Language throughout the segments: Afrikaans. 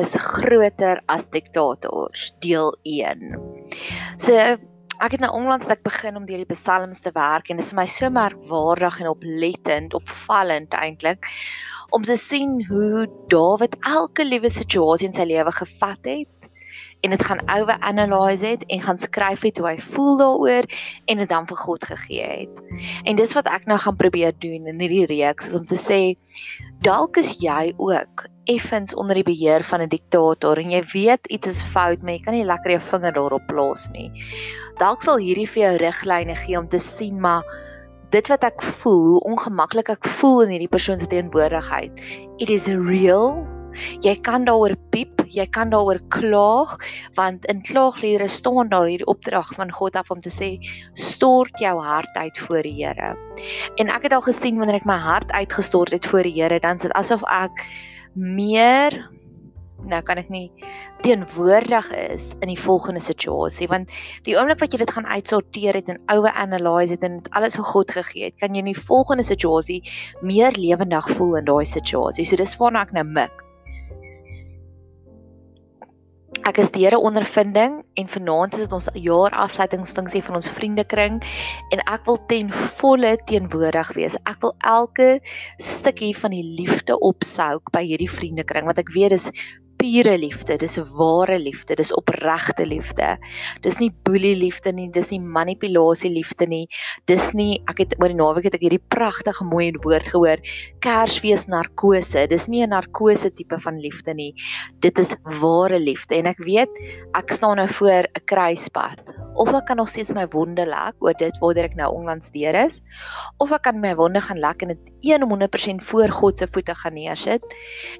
is groter as diktators deel 1. So ek het nou onlangs ek begin om deur die psalms te werk en dit is vir my so merkwaardig en oplettend, opvallend eintlik om te sien hoe Dawid elke liewe situasie in sy lewe gevat het en dit gaan oor analyse het en gaan skryf het hoe hy voel daaroor en dit dan vir God gegee het. En dis wat ek nou gaan probeer doen in hierdie reeks is om te sê dalk is jy ook effens onder die beheer van 'n diktator en jy weet iets is fout, maar jy kan nie lekker jou vinger daarop plaas nie. Dalk sal hierdie vir jou riglyne gee om te sien maar dit wat ek voel, hoe ongemaklik ek voel in hierdie persoon se teenwoordigheid. It is real Jy kan daaroor piep, jy kan daaroor klaag, want in klaagliedere staan daar hierdie opdrag van God af om te sê stort jou hart uit voor die Here. En ek het al gesien wanneer ek my hart uitgestort het voor die Here, dan is dit asof ek meer nou kan ek nie teenwoordig is in die volgende situasie want die oomblik wat jy dit gaan uitsorteer het en oue analyse het en dit alles vir God gegee het kan jy in die volgende situasie meer lewendig voel in daai situasie. So dis waarna ek nou mik Ek is deur 'n ondervinding en vanaand is dit ons jaar afsluitingsfunksie van ons vriendekring en ek wil ten volle teenwoordig wees. Ek wil elke stukkie van die liefde opsouk by hierdie vriendekring want ek weet dis pure liefde, dis ware liefde, dis opregte liefde. Dis nie boelie liefde nie, dis nie manipulasie liefde nie. Dis nie ek het oor die naweek het ek hierdie pragtige mooi woord gehoor, Kersfees narkose. Dis nie 'n narkose tipe van liefde nie. Dit is ware liefde en ek weet ek staan nou voor 'n kruispunt. Of ek kan nog steeds my wonde lek oor dit waartoe ek nou onlangs deur is, of ek kan my wonde gaan lek en dit 100% voor God se voete gaan neersit.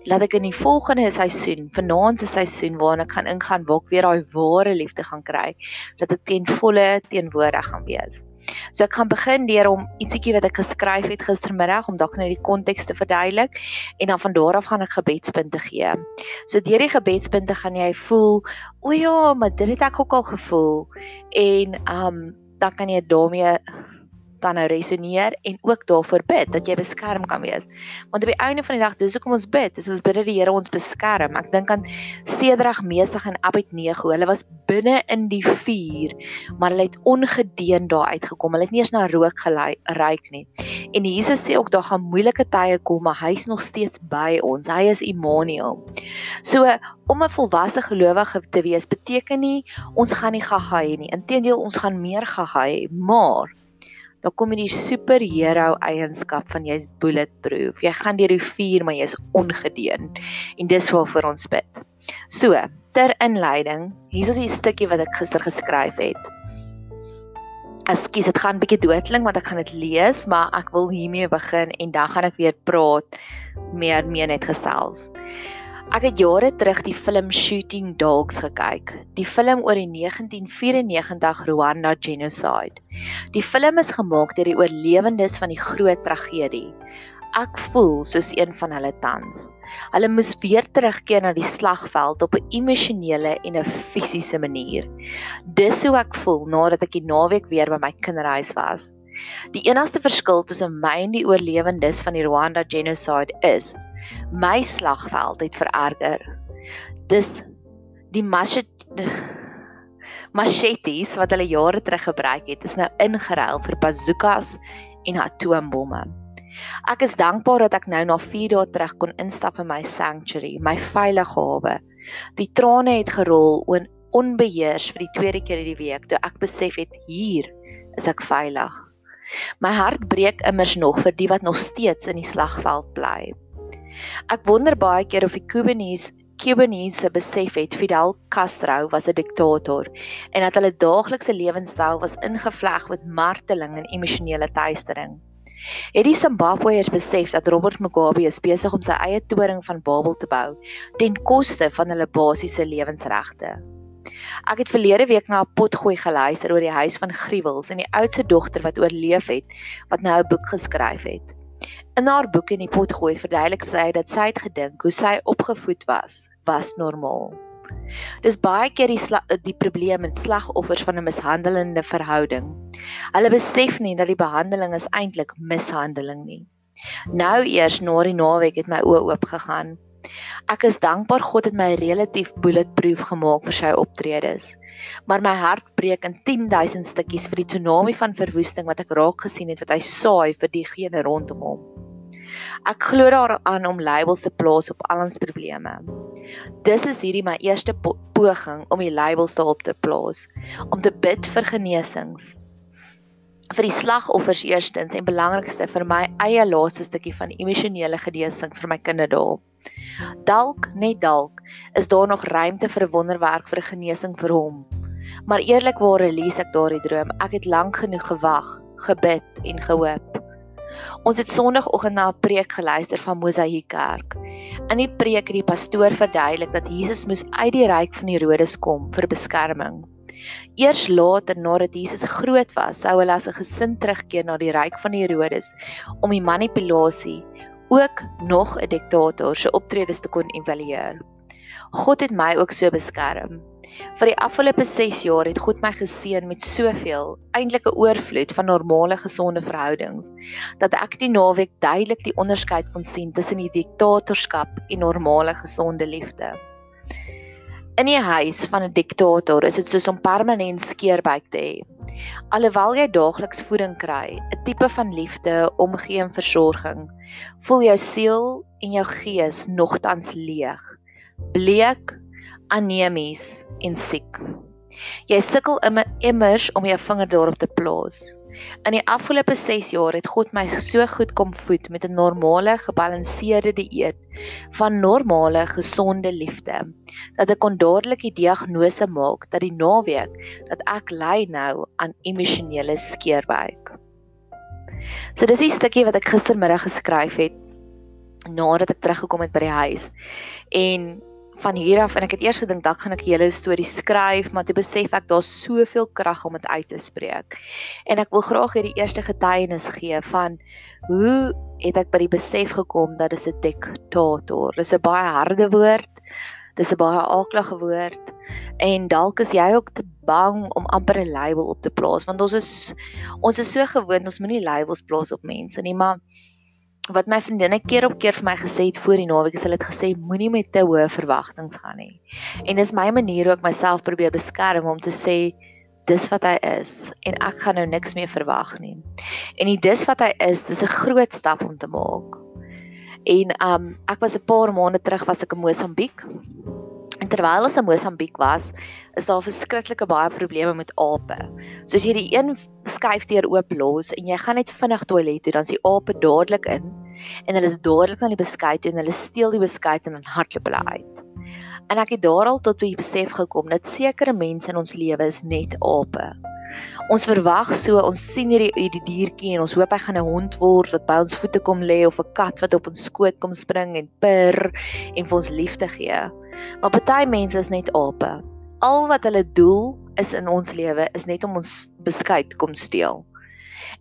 Laat ek in die volgende seisoen vanaand se seisoen waarna ek gaan ingaan waar ek weer daai ware liefde gaan kry dat dit ten volle teenwoordig gaan wees. So ek gaan begin deur om ietsiekie wat ek geskryf het gistermiddag om dalk net die konteks te verduidelik en dan van daar af gaan ek gebedspunte gee. So deur die gebedspunte gaan jy voel, o ja, maar dit het ek ook al gevoel en um dan kan jy daarmee dan nou resoneer en ook daarvoor bid dat jy beskerm kan wees. Want op die einde van die dag, dis hoekom ons bid. Dis ons bid dat die Here ons beskerm. Ek dink aan Sedrag, Mesig en Abednego. Hulle was binne in die vuur, maar hulle het ongedeen daar uitgekom. Hulle het nie eens na rook geruik nie. En Jesus sê ook daar gaan moeilike tye kom, maar hy's nog steeds by ons. Hy is Immanuel. So om 'n volwasse gelowige te wees beteken nie ons gaan nie gaga hê nie. Inteendeel, ons gaan meer gaga hê, maar dan kom jy die superhero eienskap van jy's bulletproof. Jy gaan deur die vuur, maar jy's ongedeen. En dis waarvoor ons bid. So, ter inleiding, hier is 'n stukkie wat ek gister geskryf het. Ekskuus, dit gaan 'n bietjie doodling want ek gaan dit lees, maar ek wil hiermee begin en dan gaan ek weer praat meer meer net gesels. Ek het jare terug die film Shooting Dogs gekyk, die film oor die 1994 Rwanda genocide. Die film is gemaak deur die oorlewendes van die groot tragedie. Ek voel soos een van hulle tans. Hulle moes weer terugkeer na die slagveld op 'n emosionele en 'n fisiese manier. Dis hoe ek voel nadat ek die naweek weer by my kinderhuis was. Die enigste verskil tussen my en die oorlewendes van die Rwanda genocide is my slagveld het vererger. Dis die machetes wat hulle jare terug gebruik het, is nou ingeruil vir bazookas en atoombomme. Ek is dankbaar dat ek nou na 4 dae terug kon instap in my sanctuary, my veilige hawe. Die trane het gerol on onbeheers vir die tweede keer hierdie week toe ek besef het hier is ek veilig. My hart breek immers nog vir die wat nog steeds in die slagveld bly. Ek wonder baie keer of die Cubanese Cubanese besef het Fidel Castro was 'n diktator en dat hulle daaglikse lewenstyl was ingevleg met marteling en emosionele teistering. Het die Zimbabweërs besef dat Robert Mugabe besig om sy eie toring van Babel te bou ten koste van hulle basiese lewensregte? Ek het verlede week na 'n potgooi geluister oor die huis van gruwels en die oudste dogter wat oorleef het wat nou 'n boek geskryf het. In haar boek in die pot gooi verduidelik sy dat sy het gedink hoe sy opgevoed was, was normaal. Dis baie keer die die probleem met slagoffers van 'n mishandelende verhouding. Hulle besef nie dat die behandeling is eintlik mishandeling nie. Nou eers na die naweek het my oë oop gegaan. Ek is dankbaar God het my relatief bulletproof gemaak vir sy optredes. Maar my hart breek in 10000 stukkies vir die tsunami van verwoesting wat ek raak gesien het wat hy saai vir diegene rondom hom. Ek glo daaraan om labels te plaas op al ons probleme. Dis is hierdie my eerste po poging om die labels te op te plaas, om te bid vir genesings vir die slagoffers eerstens en belangrikste vir my eie laaste stukkie van emosionele genesing vir my kinderdae. Dalk net dalk is daar nog ruimte vir 'n wonderwerk vir 'n genesing vir hom. Maar eerlikwaar lees ek daardie droom. Ek het lank genoeg gewag, gebid en gehoop. Ons het Sondagoggend na 'n preek geluister van Mosaïek Kerk. In die preek het die pastoor verduidelik dat Jesus moes uit die ryk van Herodes kom vir beskerming. Eers later nadat Jesus groot was, sou hulle as 'n gesin terugkeer na die ryk van Herodes om die manipulasie ook nog 'n diktator se optredes te kon evalueer. God het my ook so beskerm. Vir die afgelope 6 jaar het God my geseën met soveel, eintlik 'n oorvloed van normale gesonde verhoudings, dat ek die naweek duidelik die onderskeid kon sien tussen die diktatorskap en normale gesonde liefde. In die huis van 'n diktator is dit soos om permanent skeerbuik te hê. Alhoewel jy daagliks voeding kry, 'n tipe van liefde, omgee en versorging, voel jou siel en jou gees nogtans leeg, bleek, anemies en siek. Jy sukkel immers om jou vinger daarop te plaas. In die afgelope 6 jaar het God my so goed kom voed met 'n normale, gebalanseerde dieet van normale, gesonde liefde dat ek kon dadelik die diagnose maak dat die naweek dat ek ly nou aan emosionele skeurbuik. So dis 'n stukkie wat ek gistermiddag geskryf het nadat ek teruggekom het by die huis. En van hier af en ek het eers gedink dalk gaan ek julle storie skryf, maar toe besef ek daar's soveel krag om dit uit te spreek. En ek wil graag hierdie eerste getuienis gee van hoe het ek by die besef gekom dat dit 'n diktator. Dis 'n baie harde woord. Dis 'n baie aaklige woord. En dalk is jy ook te bang om amper 'n label op te plaas want ons is ons is so gewoond ons moenie labels plaas op mense nie, maar wat my vriendinne keer op keer vir my gesê het voor die naweek is hulle het gesê moenie met te hoë verwagtinge gaan nie. En dis my manier hoe ek myself probeer beskerm om te sê dis wat hy is en ek gaan nou niks meer verwag nie. En die dis wat hy is, dis 'n groot stap om te maak. En um ek was 'n paar maande terug was ek in Mosambiek. En terwyl ons in Mosambiek was, is daar verskriklike baie probleme met ape. So as jy die een skuifdeur oop los en jy gaan net vinnig toilet toe, dan is die ape dadelik in en hulle is dadelik aan die beskuit en hulle steel die beskuit en dan hardloop hulle uit. En ek het daar al tot die besef gekom dat sekere mense in ons lewe is net ape. Ons verwag so, ons sien hierdie hierdie diertjie en ons hoop hy gaan 'n hond word wat by ons voete kom lê of 'n kat wat op ons skoot kom spring en purr en vir ons liefde gee. Maar party mense is net ape. Al wat hulle doel is in ons lewe is net om ons beskuit kom steel.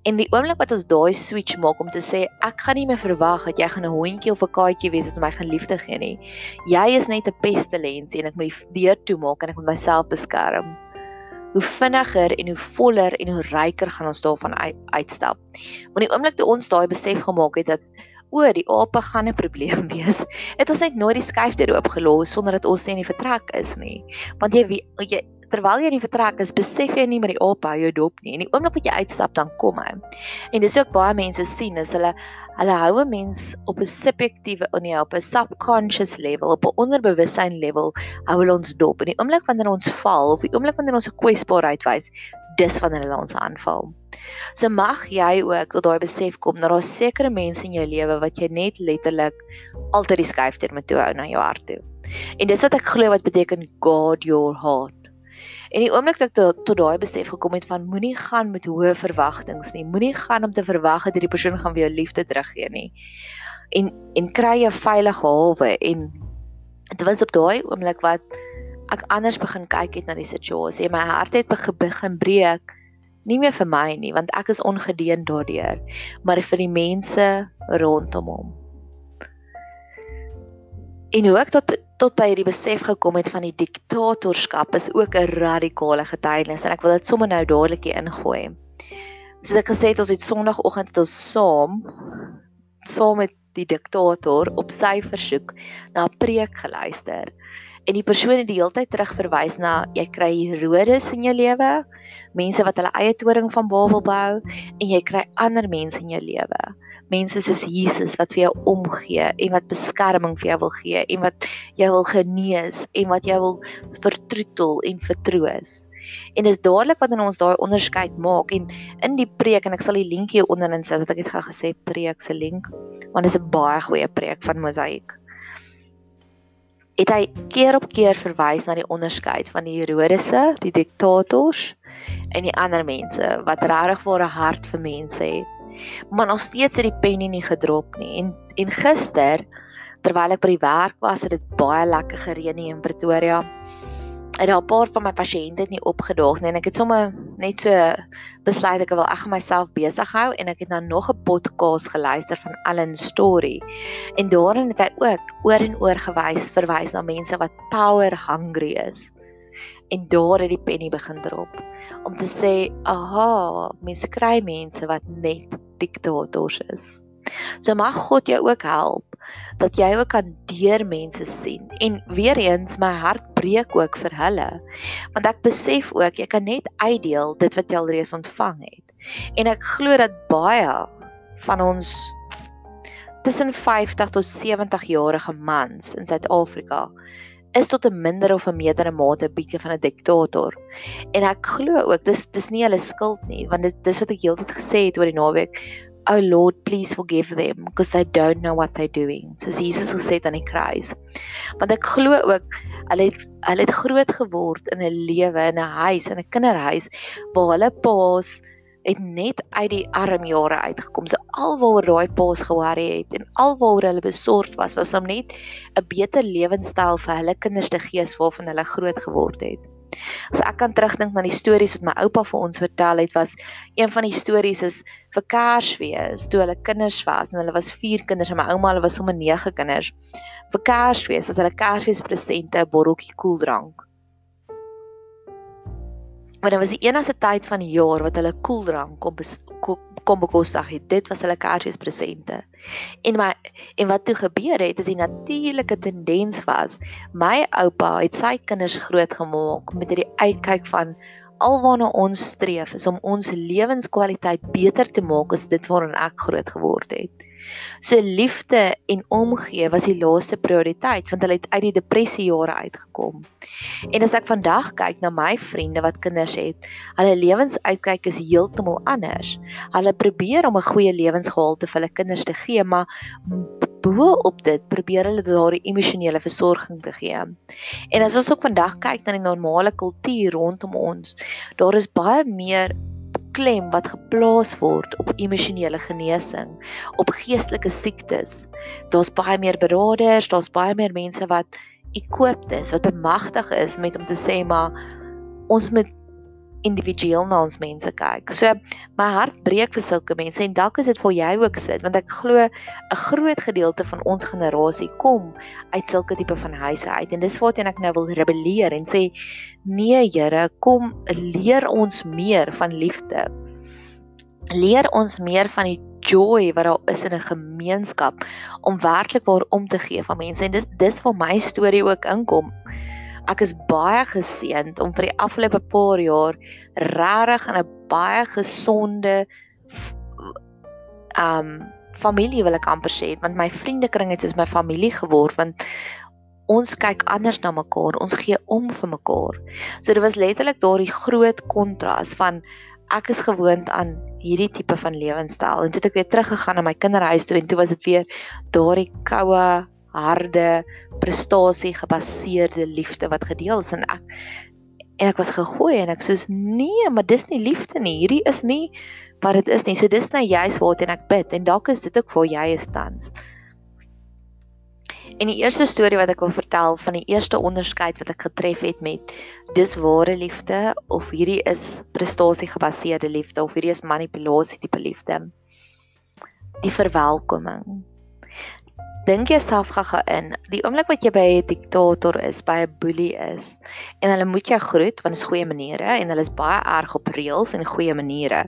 En die oomblik wat ons daai switch maak om te sê ek gaan nie meer verwag dat jy gaan 'n hondjie of 'n katjie wees wat my gaan liefde gee nie. Jy is net 'n pestilens en ek moet die deur toemaak en ek moet myself beskerm hoe vinniger en hoe voller en hoe ryker gaan ons daarvan uitstap. Want die oomblik toe ons daai besef gemaak het dat o, die ape gaan 'n probleem wees, het ons net nooit die skuifdeur oopgelos sonder dat ons nie in die vertrek is nie. Want jy jy terwyl jy in die vertrek is, besef jy nie meer die aap hou jou dop nie. En die oomblik wat jy uitstap, dan kom hy. En dis ook baie mense sien is hulle hulle hou 'n mens op 'n subjektiewe of nee, op 'n subconscious level, op 'n onderbewussyn level, hou hulle ons dop. En die oomblik wanneer ons val of die oomblik wanneer ons 'n kwesbaarheid wys, dis wanneer hulle ons aanval. So mag jy ook tot daai besef kom dat daar sekere mense in jou lewe wat jy net letterlik altyd die skuifdeur moet toe hou na jou hart toe. En dis wat ek glo wat beteken God your heart. En die oomblik dat ek tot, tot daai besef gekom het van moenie gaan met hoë verwagtinge nie. Moenie gaan om te verwag dat hierdie persoon gaan vir jou liefde teruggee nie. En en kry 'n veilige hawe en dit was op daai oomblik wat ek anders begin kyk het na die situasie. My hart het begin breek nie meer vir my nie want ek is ongedeen daardeur, maar vir die mense rondom hom. En hoe ek tot tot by hierdie besef gekom het van die diktatorskap is ook 'n radikale getuienis en ek wil dit sommer nou dadelik hier ingooi. Soos ek gesê het, ons het Sondagoggend het ons saam saam met die diktator op sy versoek na 'n preek geluister. En die persoon het die hele tyd terug verwys na jy kry Herodes in jou lewe, mense wat hulle eie toring van Babel bou en jy kry ander mense in jou lewe. Mense soos Jesus wat vir jou omgee en wat beskerming vir jou wil gee en wat jou wil genees en wat jou wil vertroetel en vertroos. En dis dadelik wanneer ons daai onderskeid maak en in die preek en ek sal die link hier onderin sit dat ek het gou gesê preek se link want dit is 'n baie goeie preek van Mosaïek. Het hy keer op keer verwys na die onderskeid van die Herodese, die diktators en die ander mense wat regtig vir 'n hart vir mense het. Maar nog steeds het die pen nie gedrop nie. En en gister terwyl ek by die werk was, het dit baie lekker gereën in Pretoria het daar 'n paar van my pasiënte het nie opgedaag nie en ek het sommer net so besluit ek wil ek myself besig hou en ek het nou nog 'n podcast geluister van Ellen Story. En daarin het hy ook oor en oor gewys verwys na mense wat power hungry is. En daar het die penny begin drop. Om te sê aha mense kry mense wat net diktators is So mag God jou ook help dat jy ook kan deur mense sien. En weer eens my hart breek ook vir hulle. Want ek besef ook jy kan net uitdeel dit wat jy alreeds ontvang het. En ek glo dat baie van ons tussen 50 tot 70 jarige mans in Suid-Afrika is tot 'n minder of 'n meerdere mate bietjie van 'n diktator. En ek glo ook dis dis nie hulle skuld nie, want dit dis wat ek heeltyd gesê het oor die naweek Oh Lord, please forgive them because they don't know what they're doing. So Jesus gesê aan die kruis. Want ek glo ook hulle het hulle het groot geword in 'n lewe in 'n huis, in 'n kinderhuis waar hulle paas het net uit die arm jare uitgekom. So alwaaroor daai paas ge-worry het en alwaaroor hulle besorgd was, was om net 'n beter lewenstyl vir hulle kinders te gee waarvan hulle groot geword het. As ek kan terugdink na die stories wat my oupa vir ons vertel het, was een van die stories is vir Kersfees, toe hulle kinders was en hulle was 4 kinders en my ouma hulle was sommer 9 kinders. Vir Kersfees was hulle Kersfeespresente 'n botteltjie koeldrank. Maar dit was die enigste tyd van die jaar wat hulle koeldrank kon kom bekostig het. Dit was hulle Kersfeespresente. En my en wat toe gebeur het is die natuurlike tendens was my oupa het sy kinders grootgemaak met hierdie uitkyk van alwaarna ons streef is om ons lewenskwaliteit beter te maak as dit waarin ek groot geword het. So liefde en omgee was die laaste prioriteit want hulle het uit die depressie jare uitgekom. En as ek vandag kyk na my vriende wat kinders het, hulle lewensuitkyk is heeltemal anders. Hulle probeer om 'n goeie lewensgehalte vir hulle kinders te gee, maar bo op dit probeer hulle daardie emosionele versorging te gee. En as ons ook vandag kyk na die normale kultuur rondom ons, daar is baie meer klem wat geplaas word op emosionele genesing, op geestelike siektes. Daar's baie meer beraders, daar's baie meer mense wat equipped is, wat bemagtig is met om te sê maar ons moet individueel na ons mense kyk. So my hart breek vir sulke mense en dalk is dit vir jou ook sit want ek glo 'n groot gedeelte van ons generasie kom uit sulke tipe van huise uit en dis waarteen ek nou wil rebelleer en sê nee Here, kom leer ons meer van liefde. Leer ons meer van die joy wat daar is in 'n gemeenskap om werklik waar om te gee van mense en dis dis waar my storie ook inkom ek is baie geseënd om vir die afgelope paar jaar regtig in 'n baie gesonde um familie wil ek amper sê want my vriendekring het soos my familie geword want ons kyk anders na mekaar ons gee om vir mekaar. So dit was letterlik daardie groot kontras van ek is gewoond aan hierdie tipe van lewenstyl. En toe het ek weer teruggegaan na my kinderhuis toe en toe was dit weer daardie koue harde prestasie gebaseerde liefde wat gedeel is en ek en ek was gegooi en ek sê nee, maar dis nie liefde nie. Hierdie is nie wat dit is nie. So dis nou juist waarteen ek bid en dalk is dit ook vir jy is tans. En die eerste storie wat ek wil vertel van die eerste onderskeid wat ek getref het met dis ware liefde of hierdie is prestasie gebaseerde liefde of hierdie is manipulasie tipe liefde. Die verwelkoming dink jouself gaga in die oomblik wat jy by 'n diktator is, by 'n boelie is en hulle moet jou groet want dit is goeie maniere en hulle is baie erg op reëls en goeie maniere,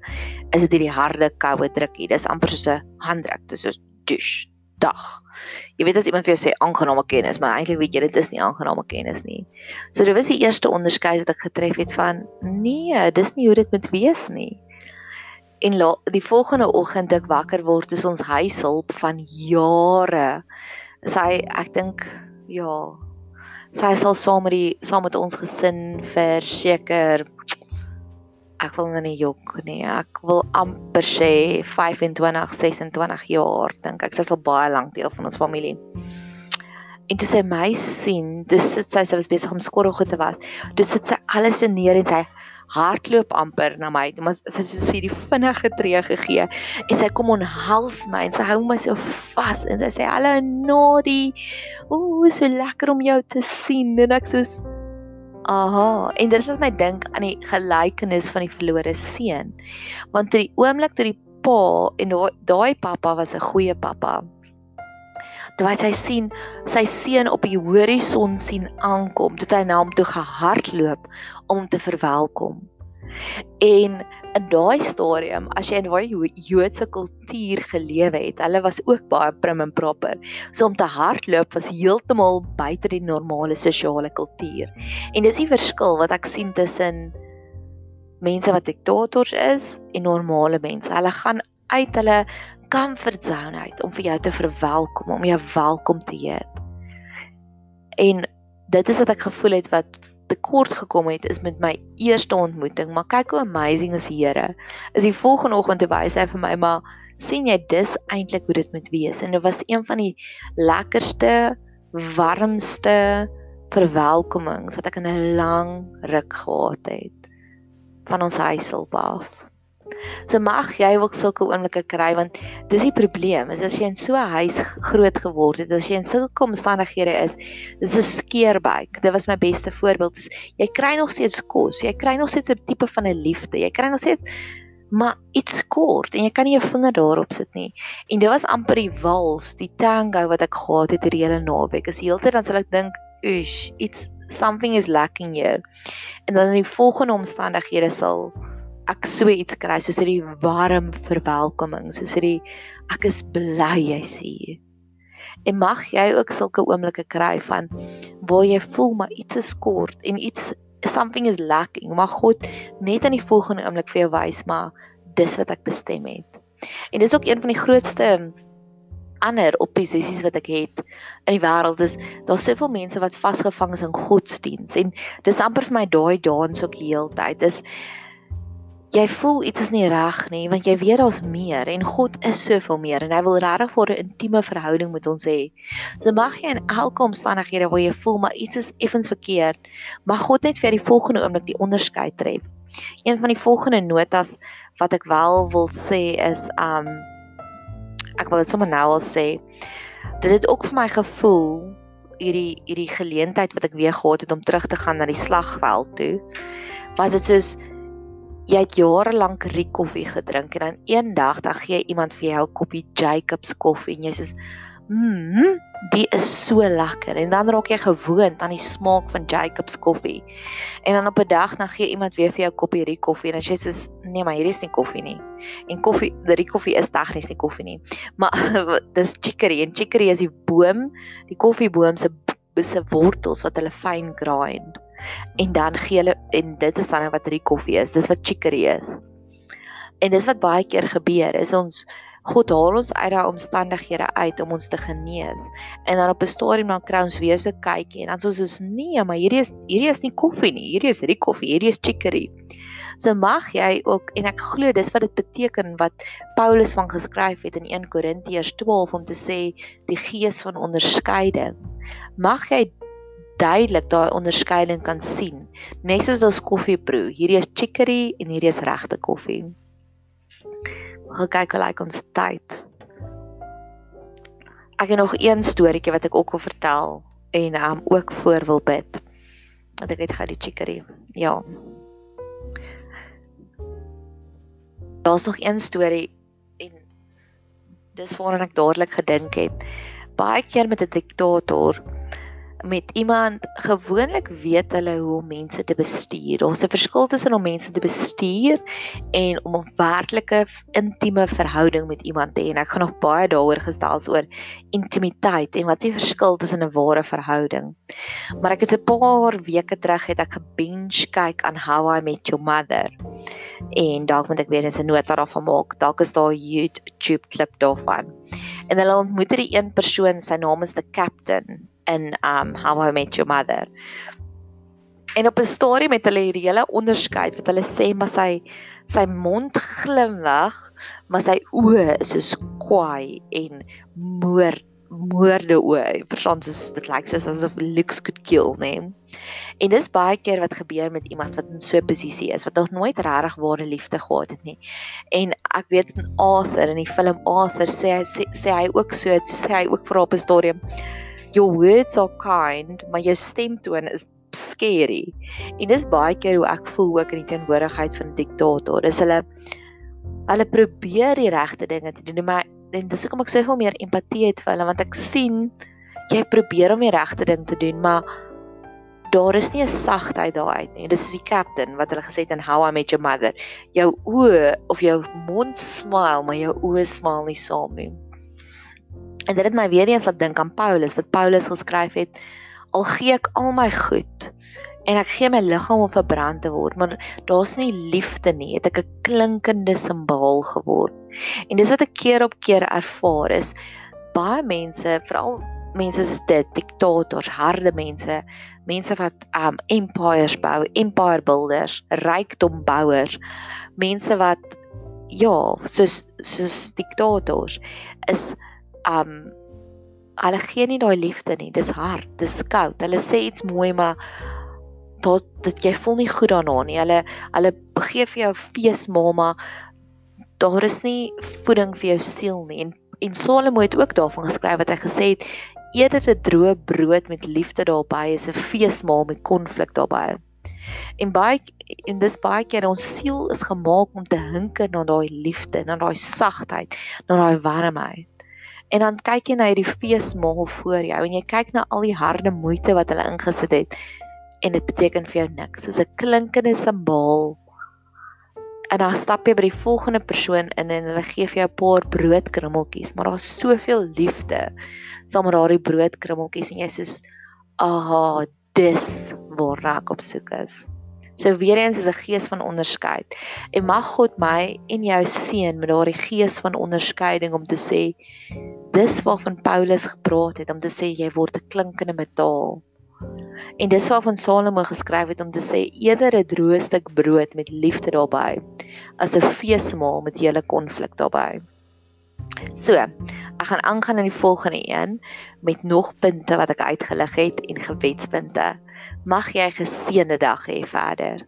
is dit hierdie harde koue drukkie. Dis amper soos 'n handdruk, dis soos dush. dag. Jy weet as iemand vir jou sê aangename kennis, maar eintlik weet jy dit is nie aangename kennis nie. So dit was die eerste onderskeid wat ek getref het van nee, dis nie hoe dit moet wees nie. En la, die volgende oggend ek wakker word, is ons huishulp van jare. Sy ek dink ja, sy sal saam met die saam met ons gesin vir seker ek wil nou nie jok nie. Ek wil amper sê 25, 26 jaar dink ek. Sy is al baie lank deel van ons familie. En toe sy my sien, dis sit sy sy was besig om skorrelgoed te was. Dis sit sy alles neer en sy hardloop amper na my. Maar sy het vir die vinnige tree gegee en sy kom onhals my en sy hou my so vas en sy sê hallo Nodi. Ooh, so lekker om jou te sien. En ek soos Aha, en dit laat my dink aan die gelykenis van die verlore seun. Want toe die oomblik toe die pa en daai pappa was 'n goeie pappa. Toe hy sien sy seun op die horison sien aankom, het hy na hom toe gehardloop om hom te verwelkom. En in daai stadium, as jy in daai Joodse kultuur gelewe het, hulle was ook baie prim en proper. So om te hardloop was heeltemal buite die normale sosiale kultuur. En dis die verskil wat ek sien tussen mense wat diktators is en normale mense. Hulle gaan uit hulle comfort zone uit om vir jou te verwelkom, om jou welkom te heet. En dit is wat ek gevoel het wat tekort gekom het is met my eerste ontmoeting, maar kyk hoe amazing is die Here. Is die volgende oggend te wys hy vir my maar sien jy dis eintlik hoe dit moet wees en dit was een van die lekkerste, warmste verwelkomings wat ek in 'n lang ruk gehad het van ons huishulp af. So mag jy ook sulke oomblikke kry want dis die probleem is as jy in so 'n huis groot geword het, as jy in sulke omstandighede is, dis so skeerbuik. Dit was my beste voorbeeld. Jy kry nog steeds kos, jy kry nog steeds 'n tipe van 'n liefde. Jy kry nog steeds maar iets kort en jy kan nie jou vinger daarop sit nie. En dit was amper die wals, die tango wat ek gehad het hierdie hele naweek. Is heeltyd dan sal ek dink, "Ush, it's something is lacking here." En dan in die volgende omstandighede sal ek so iets kry soos hierdie warm verwelkoming, soos hierdie ek is bly jy's hier. En mag jy ook sulke oomblikke kry van waar jy voel maar iets is kort en iets something is lacking, maar God net in die volgende oomblik vir jou wys maar dis wat ek bestem het. En dis ook een van die grootste ander opposisies wat ek het in die wêreld is daar's soveel mense wat vasgevang is in godsdiens en dis amper vir my daai dans ook heeltyd. Dis jy voel iets is nie reg nie want jy weet daar's meer en God is soveel meer en hy wil regtig vir 'n intieme verhouding met ons hê. So mag jy in elke omstandighede waar jy voel maar iets is effens verkeerd, mag God net vir die volgende oomblik die onderskeid tref. Een van die volgende notas wat ek wel wil sê is um ek wil dit sommer nou al sê. Dit het ook vir my gevoel hierdie hierdie geleentheid wat ek weer gehad het om terug te gaan na die slagveld toe. Was dit soos jy het jare lank Riek koffie gedrink en dan eendag dan gee iemand vir jou 'n koppie Jacobs koffie en jy sê mmm die is so lekker. En dan raak jy gewoond aan die smaak van Jacobs koffie. En dan op 'n dag dan gee iemand weer vir jou 'n koppie Riek koffie en jy sê nee maar hier is nie koffie nie. En koffie Riek koffie is tegnies nie koffie nie. Maar dis chicory en chicory is die boom die koffieboom se se wortels wat hulle fyn grind en dan gee hulle en dit is dan wat rikoffie is. Dis wat chicory is. En dis wat baie keer gebeur is ons God haal ons uit daai omstandighede uit om ons te genees. En dan op 'n stadium dan kry ons weer so kykie en dan sê ons is nee, maar hierdie is hierdie is nie koffie nie. Hierdie is rikoffie, hierdie is chicory. So mag jy ook en ek glo dis wat dit beteken wat Paulus van geskryf het in 1 Korintiërs 12 om te sê die gees van onderskeiding. Mag jy duidelik daai onderskeiding kan sien. Net soos ons koffie proe, hierdie is chicory en hierdie is regte koffie. Gaan kyk hoe lyk ons tyd. Ek het nog een storieetjie wat ek ook wil vertel en um ook voor wil bid. Dat ek het gou die chicory. Ja. Daar's nog een storie en dis waaraan ek dadelik gedink het. Baie keer met 'n diktator met iemand gewoonlik weet hulle hoe om mense te bestuur. Daar's 'n verskil tussen om mense te bestuur en om 'n werklike intieme verhouding met iemand te hê. En ek gaan nog baie daaroor gesels oor intimiteit en wat is die verskil tussen 'n ware verhouding. Maar ek het 'n paar weke terug het ek gebinge kyk aan How I Met Your Mother. En dalk moet ek weer 'n nota daarvan maak. Dalk is daar 'n YouTube klip daarvan. En hulle ontmoet hierdie een persoon, sy naam is the Captain in um How I Met Your Mother. En op 'n storie met hulle hierdie hele onderskeid wat hulle sê maar sy sy mond glimlag, maar sy oë is so kwaai en moord moorde oë. Verstaan soos dit lyk soos asof looks could kill, né? Nee? En dis baie keer wat gebeur met iemand wat in so 'n posisie is wat nog nooit regtig ware liefde gehad het nie. En ek weet in Arthur in die film Arthur sê hy sê, sê hy ook so, sê hy ook vir op 'n storie your words are kind, maar jou stemtoon is scary. En dis baie keer hoe ek voel ook in die teenwoordigheid van diktator. Dis hulle hulle probeer die regte dinge te doen, maar en dis hoekom ek soveel meer empatie het vir hulle want ek sien jy probeer om die regte ding te doen, maar daar is nie 'n sagtheid daar uit nie. Dis soos die captain wat hulle gesê het in How I Met Your Mother. Jou oë of jou mond smile, maar jou oë smile nie saam nie. En dit het my weer eens laat dink aan Paulus wat Paulus geskryf het: Al gee ek al my goed en ek gee my liggaam om verbrand te word, maar daar's nie liefde nie, het ek 'n klinkende simbool geword. En dis wat ek keer op keer ervaar is baie mense, veral mense soos dit, diktators, harde mense, mense wat um empires bou, empire builders, rykdombouers, mense wat ja, soos soos diktators is um hulle gee nie daai liefde nie. Dis hard, dis koud. Hulle sê iets mooi maar tot dat jy voel nie goed daarna nie. Hulle hulle gee vir jou feesmaal maar daar is nie voeding vir jou siel nie. En en Salomo het ook daarvan geskryf wat hy gesê het eerder 'n droë brood met liefde daarbey is 'n feesmaal met konflik daarbey. En baie en dis baie keer ons siel is gemaak om te hinker na daai liefde, na daai sagtheid, na daai warmheid. En dan kyk jy na hierdie feesmaal voor jou en jy kyk na al die harde moeite wat hulle ingesit het en dit beteken vir jou niks. Dit is 'n klinkende simbool. En dan stap jy by die volgende persoon in en hulle gee vir jou 'n paar broodkrummeltjies, maar daar's soveel liefde saam met daardie broodkrummeltjies en jy sê, "Aha, dis waar ek op soek is." So weer eens is 'n gees van onderskeid. En mag God my en jou seën met daardie gees van onderskeiding om te sê dis waarvan Paulus gepraat het om te sê jy word 'n klinkende metaal. En dis waarvan Salomo geskryf het om te sê eerder 'n droë stuk brood met liefde daarbey as 'n feesmaal met hele konflik daarbey. So, ek gaan aangaan in die volgende een met nog punte wat ek uitgelig het en gewetspunte. Mag jy 'n geseënde dag hê verder.